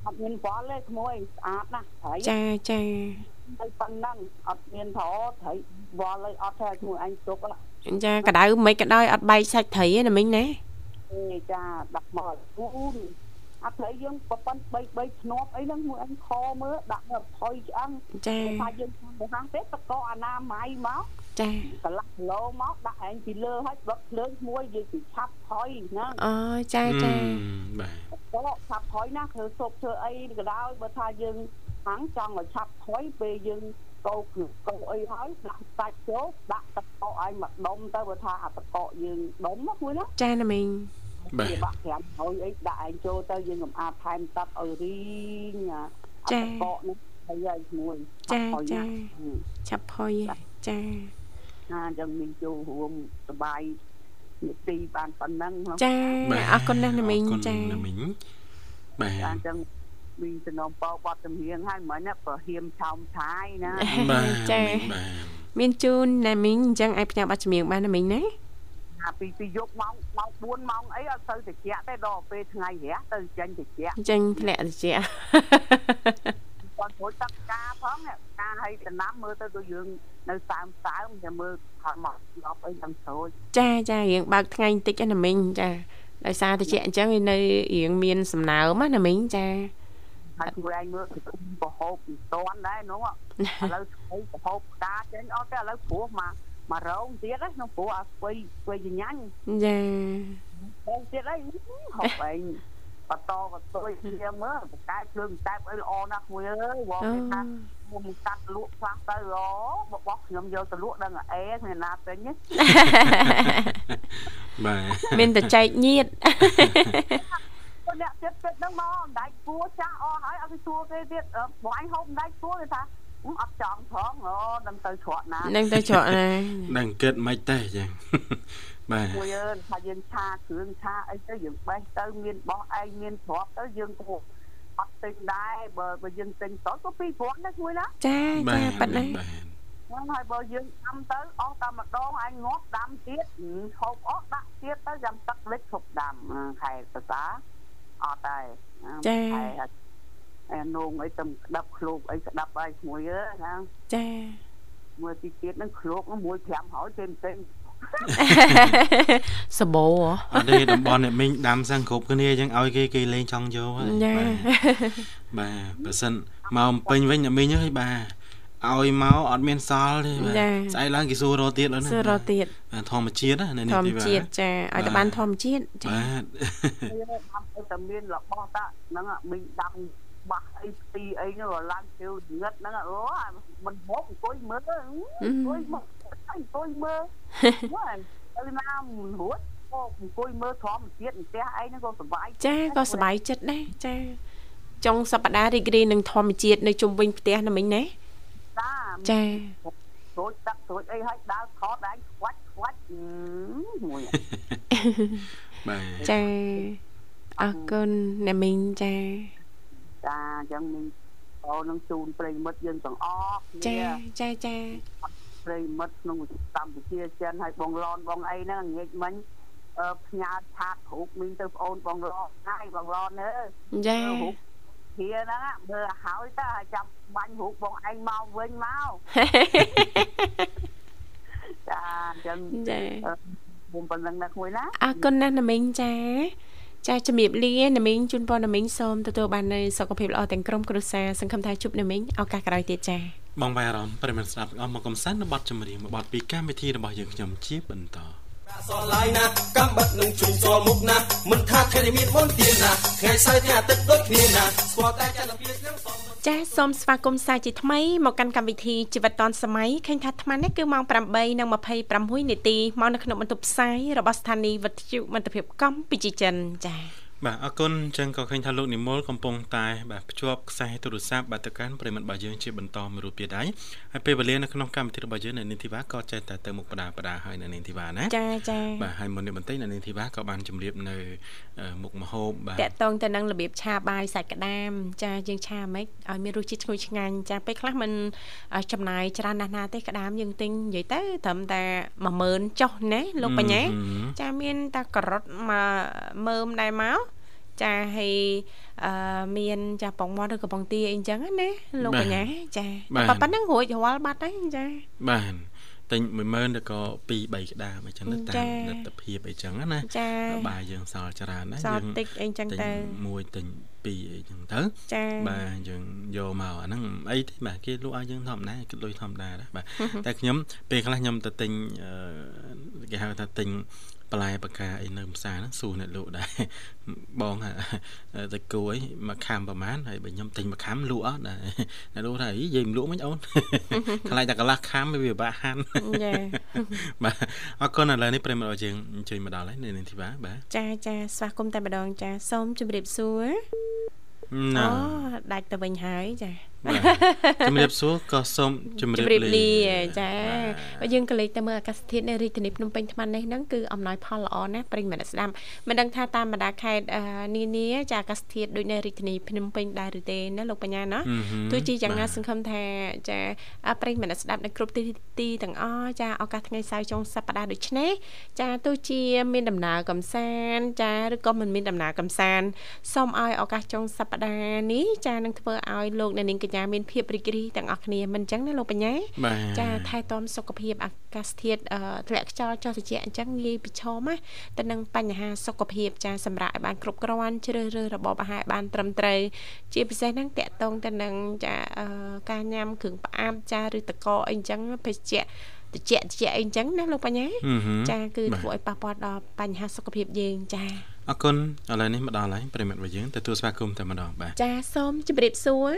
អត់មានវល់ទេក្មួយស្អាតណាស់ហើយចាចាទៅប៉ុណ្ណឹងអត់មានប្រត្រីវល់ឲ្យអត់ទេក្មួយអញទុកអចាកដៅមិនក៏ដោយអត់បែកសាច់ត្រីទេណាមីងណាេចាដាក់មកអូន អត់ត្រីយើងប្រព័ន្ធ3 3ធ្នាប់អីហ្នឹងមួយអញខមើលដាក់មកផុយឆ្អឹងចាថាយើងខាងទៅខាងទេតកអនាម័យមកចាកន្លះគីឡូមកដាក់ឯងពីលើហើយដុតភ្លើងមួយយើងពីឆាប់ថយហ្នឹងអូចាចាបាទក៏ឆាប់ថយណាធ្វើសុបធ្វើអីក៏ដោយបើថាយើងខាងចង់ឲ្យឆាប់ថយពេលយើងកោគឺកោអីហើយដាក់សាច់ចូលដាក់ទឹកកកឲ្យមកដុំទៅបើថាអាទឹកកកយើងដុំណាមួយណាចាណាមីងបាទ វាបាក់500អីដាក់ឯងចូលទៅយើងកំអាបថែមទឹកឲ្យរីងចាបកនេះហើយឲ្យឈ្មោះចាចាចាប់ផុយចាណាអញ្ចឹងមានចូលរួមសបាយនីតិបានប៉ុណ្ណឹងចាអរគុណណាស់ណាមីងចាណាមីងបាទអញ្ចឹងមានចំណងពោបត់ចម្រៀងហើយមិញប្រហៀមឆោមឆាយណាបាទចាមានជូនណាមីងអញ្ចឹងឲ្យផ្ញើបတ်ចម្រៀងបានណាមីងណា អាពីពីយកម៉ោងម៉ោង4ម៉ោងអីអត់ទៅតិចទេដល់ពេលថ្ងៃរះទៅចេញតិចចេញធ្លាក់តិចគាត់ជួយទឹកការផងអ្នកការឲ្យចំណាំមើលទៅដូចយើងនៅសើមសើមតែមើលខំមកដល់អីទាំងស្រួយចាចារៀងបើកថ្ងៃបន្តិចណាមីងចាដោយសារតិចអញ្ចឹងវានៅរៀងមានសំណើមណាមីងចាហើយខ្លួនឯងមើលគឺគុំប្រហូបមិនតាន់ដែរនោះឥឡូវស្អីប្រហូបផ្កាចេញអត់ទេឥឡូវព្រោះមក មករងទៀតហ្នឹងក្នុងព្រោះអាស្វ័យស្វ័យញ៉ាញ់ចាបងទៀតអីហូបឯងបន្តបន្តគ្នាមើលបកកែភ្លើងតែបអីល្អណាស់មួយអើយបងអូគេថាខ្ញុំកាត់លក់ខ្លះទៅអូរបស់ខ្ញុំយកទៅលក់ដឹងអេគ្មានណាទិញទេបាទមានតែចែកញាតពួកអ្នកទៀតទៀតហ្នឹងមកអំដាច់គួចាស់អស់ហើយអត់ទៅសួរគេទៀតអឺបងអញហូបអំដាច់គួគេថា អឺអត់ចង់ផងអូដឹងទៅច្រកណានឹងទៅច្រកណាដឹងគិតមិនទេចឹងបាទមួយអើយថាយើងឆាគ្រឿងឆាអីទៅយើងបេះទៅមានបោះឯងមានទ្របទៅយើងក៏អត់ទិញដែរបើបើយើងទិញតទៅ2000ណាមួយណាចាបាចាទប៉ាត់ណាបាទហ្នឹងហើយបើយើងដាំទៅអស់តែម្ដងឯងងាប់ដាំទៀតហូបអស់ដាក់ទៀតទៅចាំទឹកលិចឈប់ដាំអឺខែសរសាអត់ដែរខែ អានងអីទៅស្ដាប់ឃ្លោកអីស្ដាប់បាយឈ្មោះអើណាចាមួយទីទៀតនឹងឃ្លោកមួយ5ហើយទេមិនទេសបោអត់ទេតំបន់អ្នកមីងដាំសឹងគ្រប់គ្នាអញ្ចឹងឲ្យគេគេលេងចង់យកហើយបាទបាទបើសិនមកពេញវិញអ្នកមីងហើយបាទឲ្យមកអត់មានសល់ទេបាទស្អែកឡើងគេសួររកទៀតអូនសួររកទៀតធម្មជាតិណានេះធម្មជាតិចាឲ្យតែបានធម្មជាតិចាបាទតែមានរបស់តាហ្នឹងមីងដាំ បាសអីផ្ទីអីហ្នឹងឡើងជើងងឹតហ្នឹងអូមិនហូបអង្គុយមើលអង្គុយមកអង្គុយមើលហ្នឹងទៅណាមិនរួចអូអង្គុយមើលធម្មជាតិផ្ទះអីហ្នឹងក៏សុបាយចាក៏សប្បាយចិត្តដែរចាចុងសប្តាហ៍រីករាយនឹងធម្មជាតិនៅជុំវិញផ្ទះណាមិញណាតាចារួចទឹករួចអីហើយដើរថតដែរខ្វាច់ខ្វាច់មួយបាទចាអរគុណណាមីងចា ចាអញ្ចឹងមីងអូនឹងជូនប្រិមិត្តយើងទាំងអស់ចាចាចាប្រិមិត្តក្នុងកម្ពុជាចិនហើយបងឡនបងអីហ្នឹងងាកមិញអឺផ្ញើឆាតរូបមីងទៅប្អូនបងឡនហើយបងឡនអើចារូបហៀហ្នឹងណាមើលឲ្យហើយតើឲ្យចាប់បាញ់រូបបងឯងមកវិញមកចាអញ្ចឹងចាអឺខ្ញុំប៉ុណ្្នឹងណាក្មួយណាអរគុណណាស់ណាមីងចា ចាជំរាបលាណាមីងជូនពរណាមីងសូមទទួលបាននូវសុខភាពល្អទាំងក្រុមគ្រួសារសង្ឃឹមថាជួបណាមីងឱកាសក្រោយទៀតចាបងបាយអារម្មណ៍ប្រិយមិត្តស្ដាប់ទាំងអស់មកកំសាន្តនៅបទចម្រៀងមួយបទពីកម្មវិធីរបស់យើងខ្ញុំជាបន្ត សោះឡាយណាកំបិតនឹងជុំសល់មុខណាមិនថាថ្ងៃនេះមានមុនទៀនណាថ្ងៃសៅរ៍ថ្ងៃអាទិត្យដូចគ្នាណាស្គាល់តែចន្ទភានឹងសំចាសូមស្វាគមន៍សាជាថ្មីមកកាន់កម្មវិធីជីវិតឌွန်សម័យឃើញថាអាត្មានេះគឺម៉ោង8:26នាទីមកនៅក្នុងបន្ទប់ផ្សាយរបស់ស្ថានីយ៍វិទ្យុមិត្តភាពកម្ពុជាចិនចា បាទអរគុណអញ្ចឹងក៏ឃើញថាលោកនិមលកំពុងតែបាទភ្ជាប់ខ្សែទូរស័ព្ទបាទទៅកាន់ប្រិមត្តរបស់យើងជាបន្តមួយរូបទៀតដែរហើយពេលវេលានៅក្នុងកម្មវិធីរបស់យើងនៅនាងធីវ៉ាក៏ចេះតែទៅមុខបដាបដាហើយនៅនាងធីវ៉ាណាចាចាបាទហើយមុននេះបន្តិចនៅនាងធីវ៉ាក៏បានជម្រាបនៅមុខមហូបបាទតកតងទៅនឹងរបៀបឆាបាយសាច់ក្តាម ចាយើងឆាមិនឲ្យមានរសជាតិឈ្ងុយឆ្ងាញ់ចាពេលខ្លះมันចំណាយច្រើនណាស់ណាទេក្តាមយើងទិញនិយាយទៅត្រឹមតែ10000ចុះណាលោកបញ្ញាចាមានតែការ៉ុតមកមើមដែរមក ចាហើយអឺមានចាប៉ុងមាត់ឬក៏ប៉ុងទាអីចឹងណាលោកបញ្ញាចាតែប៉ុណ្ណឹងរួចរាល់បាត់ហើយចាបាទទិញ10000ឬក៏2 3ក្តាមអញ្ចឹងទៅតាចាមលទ្ធភាពអីចឹងណាចាបាទយើងសល់ច្រើនណាសល់តិចអីចឹងទិញទៅមួយទិញពីរអីចឹងទៅចាបាទយើងយកមកអាហ្នឹងអីទេបាទគេលក់ឲ្យយើងធម្មតាគិតលុយធម្មតាដែរបាទតែខ្ញុំពេលខ្លះខ្ញុំទៅទិញអឺគេហៅថាទិញ បន្លែបកាអីនៅផ្សារហ្នឹងសួរអ្នកលក់ដែរបងហ่าទៅគួរអីមួយខាំប្រហែលហើយបើខ្ញុំទិញមួយខាំលក់អត់ដែរអ្នកលក់ថាអីយាយមិនលក់មិនអូនខ្លាចតែកន្លះខាំវាពិបាកហាន់ចាបាទអរគុណឥឡូវនេះប្រិមត្តរបស់យើងអញ្ជើញមកដល់ហើយនៅនាងធីវ៉ាបាទចាចាស្វាគមន៍តែម្ដងចាសូមជម្រាបសួរណាអូដាច់ទៅវិញហើយចាបាទ ជំរាបសួរក៏សូមជំជរាបម្រាបលាលាចាបាទបើយើងក៏លេខទៅមើលអាកាសធាតុនៅរាជធានីភ្នំពេញថ្មនេះហ្នឹងគឺអំណោយផលល្អណាស់ប្រិយមិត្តស្ដាប់មិនដឹងថាតាមបណ្ដាខេត្តអឺនានាចាអាកាសធាតុដូចនៅរាជធានីភ្នំពេញដែរឬទេណាលោកបញ្ញាណាហឹមហឹមទោះជាយ៉ាងណាបាទសង្ឃឹមថាចាអ่าប្រិយមិត្តស្ដាប់នៅគ្រប់ទីទីទាំងអស់ចាឱកាសថ្ងៃសៅរ៍ចុងសប្ដាហ៍ដូចនេះចាទោះជាមានដំណើរកំសាន្តចាឬក៏មិនមានដំណើរកំសាន្តសូមឲ្យឱកាសចុងសប្ដាហ៍នេះចានឹងធ្វើឲ្យលោកអ្នកនាងកញ្ញាមានភាពរីករាយទាំងអស់គ្នាមិនអញ្ចឹងណាលោកបញ្ញាបាទចាថែទាំសុខភាពអាកាសធាតុអឺធ្លាក់ខ្យល់ចុះត្រជាក់អញ្ចឹងងាយប្រឈមណាទៅនឹងបញ្ហាសុខភាពចាសម្រាប់ឲ្យបានគ្រប់គ្រាន់ជ្រើសរើសរបបអាហារឲ្យបានត្រឹមត្រូវជាពិសេសហ្នឹងតកតងទៅនឹងចាអឺការញ៉ាំគ្រឿងផ្អាប់ចាឬតកកអីអញ្ចឹងភេសជ្ជៈត្រជាក់ត្រជាក់អីអញ្ចឹងណាលោកបញ្ញាហឹមហឹមចាគឺបាទធ្វើឲ្យប៉ះពាល់ដល់បញ្ហាសុខភាពយើងចាអរគុណឥឡូវនេះមកដល់ហើយប្រិមត្តរបស់យើងទទួលស្វាគមន៍តែម្ដងបាទចាសូមជម្រាបសួរ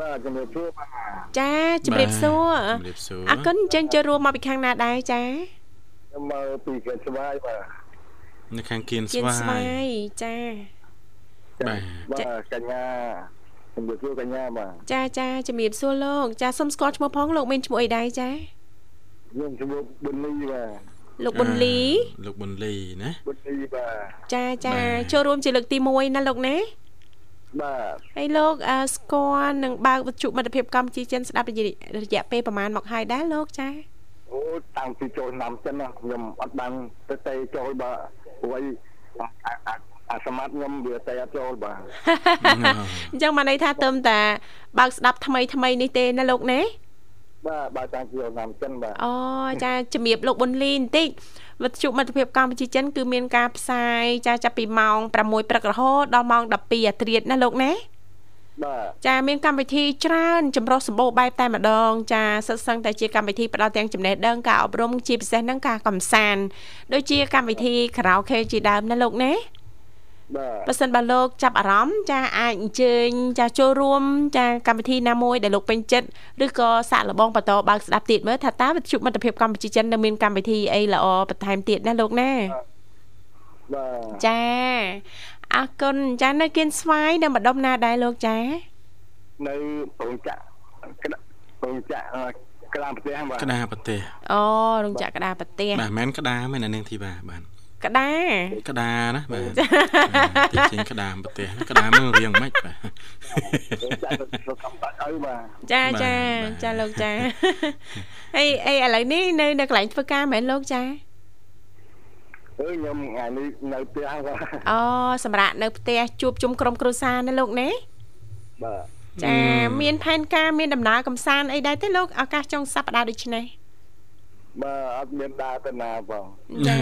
បាទជំរាបសួរបាទចាជម្រាបសួរជម្រាបសួរអរគុណអញ្ចឹងចូលរួមមកពីខាងណាដែរចាខ្ញុំមកពីកែស្វាយបាទនៅខាងគៀនជាស្វាស្វាយយចាបាទបាទកញ្ញាជំរាបសួរកញ្ញាបាទចាចាជំរាបសួរលោក ចាសុំស្គាល់ឈ្មោះផងលោកមានឈ្មោះអីដែរចាខ្ញុំជំរាបប៊ុនលីបាទលោកប៊ុនលីលោកប៊ុនលីណាប៊ុនលីបាទចាចាបាទចូលរួមជាលើកទី1ណាលោកណា បាទហើយលោកអឺស្គាល់នឹងបើកវិទ្យុមិត្តភាពកម្ពុជាចិនស្ដាប់រយៈរយៈពេលប្រហែលមកហើយដែរលោកចាអូតាំងពីចូលឆ្នាំចិនណាខ្ញុំអត់បានទៅទៅចូលបាទព្រោះអីអាអាអាសមត្ថខ្ញុំវាទៅអត់ចូលបាទអញ្ចឹងមកន័យថាទៅតែបើកស្ដាប់ថ្មីថ្មីនេះទេណាលោកណាបាទបាទតាំងពីចូលឆ្នាំចិនបាទអូចាជំរាបលោកប៊ុនលីបន្តិច វិទ្យុមិត្តភាពកម្ពុជាចិនគឺមានការផ្សាយចាចាប់ពីម៉ោង6ព្រឹករហូតដល់ម៉ោង12អាត្រៀតណាលោកណាបាទចាមានកម្មវិធីច្រើនចម្រុះសម្បូរបែបតែម្ដង ចាសិតសឹងតែជាកម្មវិធីផ្ដល់ទាំងចំណេះដឹងការអប់រំជាពិសេសហ្នឹងការកំសាន្តដូចជាកម្មវិធីខារ៉ាអូខេជាដើមណាលោកណា បាទបើសិនបើលោកចាប់អារម្មណ៍ចាអាចអញ្ជើញចាចូលរួមចាកម្មវិធីណាមួយដែលលោកពេញចិត្តឬក៏សាកល្បងបន្តបើកស្ដាប់ទៀតមើលថាតើវិទ្យុមិត្តភាពកម្ពុជាចិននៅមានកម្មវិធីអីល្អបន្ថែមទៀតណាលោកណាបាទចាអរគុណចានៅគៀនស្វាយនៅម្ដុំណាដែរលោកចានៅរោងចក្រក្តារោងចក្រអឺក្តាមប្រទេសបាទក្តារប្រទេសអូរោងចក្រក្តារប្រទេសបាទមិនមែនក្តារមែនណានាងធីវ៉ាបាទ ក្តារក្តារណាបាទទីចេញក្តារប្រទេសណាក្តារមើលរៀងមិនបាទរោងចក្រទៅកំបាត់ឲ្យបាទចាបាទចាបាទចាលោកចាអីអីឥឡូវនេះនៅនៅកន្លែងធ្វើការមែនលោកចាអអឺខ្ញុំថ្ងៃនេះនៅផ្ទះបាទអូសម្រាប់នៅផ្ទះជួបជុំក្រុមគ្រួសារណាលោកណាបាទចាមានផែនការមានដំណើរកំសាន្តអីដែរទេលោកឱកាសចុងសប្តាហ៍ដូចនេះ បាទអត់មានដើរទៅណាបងចា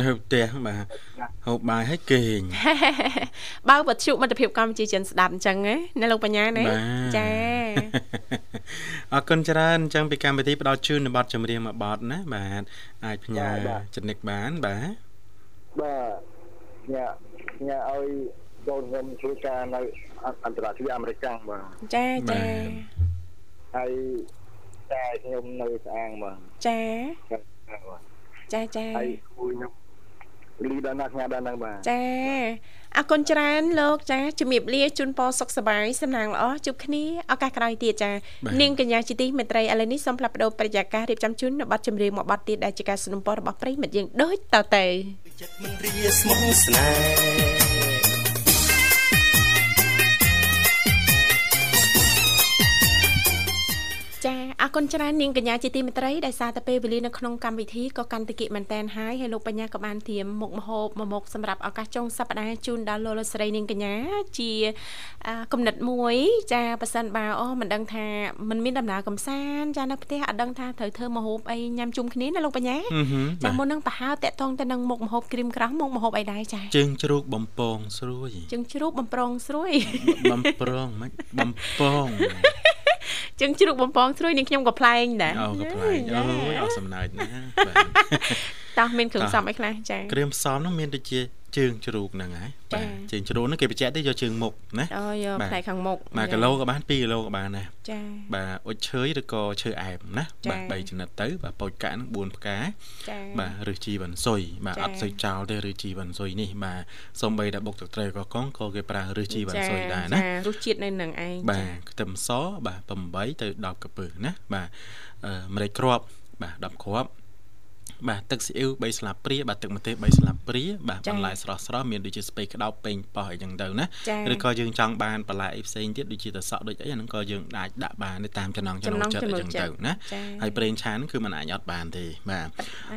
នៅផ្ទះបាទហូបបាយហើយគេងបើវត្ថុមិត្តភាពកម្ពុជាចិនស្ដាប់អញ្ចឹងណាណាលោកបញ្ញាណាបាទចាអរគុណច្រើនអញ្ចឹងពីកម្មវិធីផ្ដល់ជូននៅប័ណ្ណចម្រៀងមួយប័ណ្ណណាបាទអាចផ្ញើចំណិកបានបាទបាទញ៉ាញ៉ាឲ្យកូនខ្ញុំធ្វើការនៅអន្តរជាតិអាមេរិកបាទចាចាហើយ តែខ្ញុំនៅស្អាងបាទ ចា បាទ ចាចា ហើយគួយខ្ញុំលីដល់ណាស់ញ៉ាដល់ហ្នឹងបាទ ចាអរគុណច្រើនលោកចាជំរាបលាជូនពរសុខសប្បាយសំណាងល្អជួបគ្នាឱកាសក្រោយទៀតចានាងកញ្ញាជាទីមេត្រីឥឡូវនេះសូមផ្លាប់បដោប្រយាកររៀបចំជូននៅប័ណ្ណចម្រៀងមួយប័ណ្ណទៀតដែលជាការสนับสนุนរបស់ប្រិយមិត្តយើងដូចតទៅ ចិត្តមិនរាស្មោះស្នេហ៍ អរគុណច្រើននាងកញ្ញាជាទីមេត្រីដែលសារតែពេលវេលានៅក្នុងកម្មវិធីក៏កាន់តែគិតមែនតែនហើយហើយលោកបញ្ញាក៏បានធៀមមុខមហូបមួយមុខសម្រាប់ឱកាសចុងសប្តាហ៍ជូនដល់លោកលោកស្រីនាងកញ្ញាជាអាគំនិតមួយចាប៉ះសិនបើអូមិនដឹងថាมันមានដំណើរកំសាន្តចានៅផ្ទះអត់ដឹងថាត្រូវធ្វើមហូបអីញ៉ាំជុំគ្នាណាលោកបញ្ញាហឹមហឹមចាបាទមុននឹងប្រហែលតាក់ទងទៅនឹងមុខមហូបគ្រីមក្រោះមុខមហូបអីដែរចាជើងជ្រូកបំពងស្រួយជើងជ្រូកបំប្រងស្រួយបំប្រងមិនបំពង ជើងជ្រូកបំពងស្រួយនាងខ្ញុំក៏ប្លែងដែរអូក៏ប្លែកចាអូយអត់សំណើចណាបាទតោះមានគ្រឿងផ្សំអីខ្លះចាគ្រឿងផ្សំនោះមានដូចជា ជើងជ្រូកហ្នឹងហើយចាបាទជើងជ្រូកហ្នឹងគេបញ្ជាក់ទេយកជើងមុខណាអូយកបាទផ្នែកខាងមុខ1គីឡូក៏បាន2គីឡូក៏បានដែរចាបាទអុជឈើឬក៏ឈើអែមណាចាបាទ3ចំណិតទៅបាទពោចកាក់ហ្នឹង4ផ្កាចាបាទឬជីវ៉ាន់ស៊ុយបាទចាអត់សូវចោលទេឬជីវ៉ាន់ស៊ុយនេះបាទសំបីតែបុកទឹកត្រីក៏កងក៏គេប្រើឬជីវ៉ាន់ស៊ុយដែរណាចារសជាតិនៅនឹងឯងបាទខ្ទឹមសបាទ8ទៅ10កាពើណាបាទអឺម្រេចគ្រាប់បាទ10គ្រាប់ បាទទឹកស៊ីអ៊ីវ3ស្លាបព្រាបាទទឹកម្ទេស3ស្លាបព្រាបាទបន្លែស្រស់ស្រស់មានដូចជាស្ពៃក្តោបប៉េងប៉ោះអីចឹងទៅណាចាឬក៏យើងចង់បានបន្លែអីផ្សេងទៀតដូចជាតសក់ដូចអីអាហ្នឹងក៏យើងអាចដាក់បានទៅតាមចំណង់ចំណូលចិត្តអីចឹងទៅណាចាហើយប្រេងឆាហ្នឹងគឺมันអាចអត់បានទេបាទ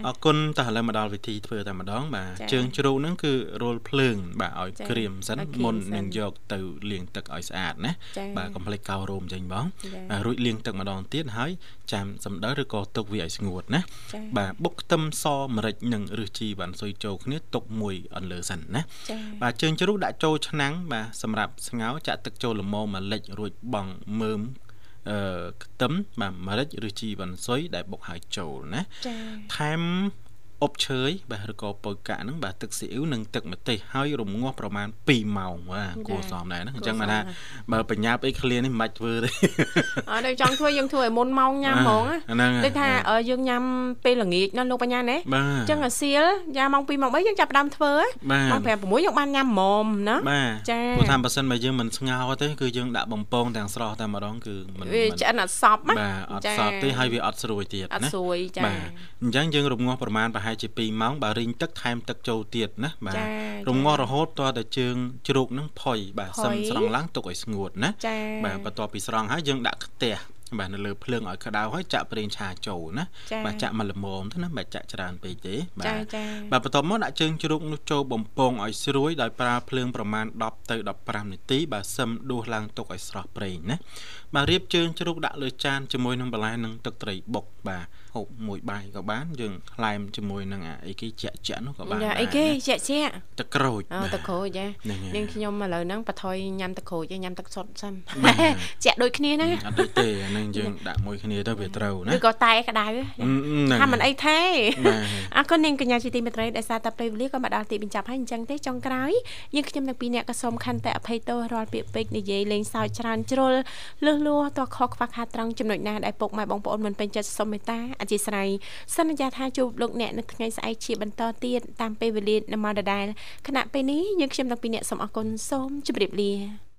អរគុណតោះឥឡូវមកដល់វិធីធ្វើតែម្ដងបាទចាជើងជ្រូកហ្នឹងគឺរោលភ្លើង បាទឲ្យចាក្រៀមសិនឲ្យក្រៀមមុនសិននឹងយកទៅលាងទឹកឲ្យស្អាតណាចាបាទកុំភ្លេចកោររោមចេញបងចាបាទរួចលាងទឹកម្ដងទៀតហើយចាំសម្ដៅឬក៏ទុកវាឲ្យស្ងួតណាចាបាទបុកខ្ទឹមសម្រេចនិងរសជីវ៉ាន់ស៊ុយចូលគ្នាទុកមួយអន្លើសិនណាចាបាទជើងជ្រូកដាក់ចូលឆ្នាំងបាទសម្រាប់ស្ងោរចាក់ទឹកចូលល្មមម្លិចរួចបង់មើមអឺខ្ទឹមបាទម្រេចឬជីវ៉ាន់ស៊ុយដែលបុកហើយចូលណាចាថែម អប់ឈើយបាទឬក៏ពោយកាក់ហ្នឹងបាទទឹកស៊ីអ៊ីវនិងទឹកម្ទេសហើយរំងាស់ប្រមាណ2ម៉ោងបាទគួរសមដែរហ្នឹងអញ្ចឹងបានថាបើបញ្ញាប់អីឃ្លានេះមិនបាច់ធ្វើទេអត់ដល់ចង់ធ្វើយើងធ្វើឲ្យមុនម៉ោងញ៉ាំហ្មងណាហ្នឹងហើយដូចថាអឺយើងញ៉ាំពេលល្ងាចណាលោកបញ្ញាណាបាទអញ្ចឹងអាសៀលយ៉ាម៉ោង2ម៉ោង3យើងចាប់ផ្ដើមធ្វើបាទម៉ោង5 6យើងបានញ៉ាំហ្មមណាបាទចាព្រោះថាបើសិនបើយើងមិនស្ងោរទេគឺយើងដាក់បំពងទាំងស្រស់តែម្ដងគឺមិនវាមិនឆ្អិនអត់សប់ណាបាទអត់ចាសតទេហើយវាអត់ស្រួយទៀតអត់ណាស្រួយចាបាទអញ្ចឹងយើងរំងាស់ប្រមាណប្រហែលជា2ម៉ោងបើរីងទឹកថែមទឹកចូលទៀតណាបាទចារំងាស់រហូតតតែជើងជ្រូកហ្នឹងផុយបាទផុយសឹមស្រង់ឡើងទុកឲ្យស្ងួតណាចាបាទបន្ទាប់ពីស្រង់ហើយយើងដាក់ខ្ទះបាទនៅលើភ្លើងឲ្យក្តៅហើយចាក់ប្រេងឆាចូលណាចាបាទចាក់មកល្មមទៅណាបាទចាក់ច្រើនពេកទេបាចាទចាបាទបន្ទាប់មកដាក់ជើងជ្រូកនោះចូលបំពងឲ្យស្រួយដោយប្រើភ្លើងប្រមាណ10ទៅ15នាទីបាទសឹមដួសឡើងទុកឲ្យស្រស់ប្រេងណា បាទរៀបជើងជ្រូកដាក់លើចានជាមួយនឹងបន្លែនិងទឹកត្រីបុកបាទហូបមួយបាយក៏បានយើងក្លែមជាមួយនឹងអាអីគេជាក់ជាក់នោះក៏បានយ៉ាដែរអីគេជាក់ជាក់ទឹកក្រូចអូបាទទឹកក្រូចចាហ្នឹងហើយនាងខ្ញុំឥឡូវហ្នឹងបថយញ៉ាំទឹកក្រូចឯងញ៉ាំទឹកសុទ្ធសិនបាទជាក់ដូចគ្នាណាអត់ដូចទេអានឹងយើងដាក់មួយគ្នាទៅវាត្រូវណាឬក៏តែក្តៅអឺហ្នឹងថាមិនអីទេបាទអរគុណនាងកញ្ញាជាទីមេត្រីដែលសារតាពេលវេលាក៏មកដល់ទីបញ្ចប់ហើយអញ្ចឹងទេចុងក្រោយយើងខ្ញុំទាំងពីរអ្នកក៏សូមខន្តិអភ័យទោសរាល់ពាក្យពេចន៍និយាយលេងសើចច្រើនជ្រុលលឺលួតោះខកខ្វះខាតត្រង់ចំណុចណាដែលពុកម៉ែបងប្អូនមិនពេញចិត្តសូមមេត្តាអធិស្ឋានសន្យាថាជួបលោកអ្នកនៅថ្ងៃស្អែកជាបន្តទៀតតាមពេលវេលានៅម៉ោងដដែលគណៈពេលនេះយើងខ្ញុំទាំងពីរអ្នកសូមអរគុណសូមជម្រាបលា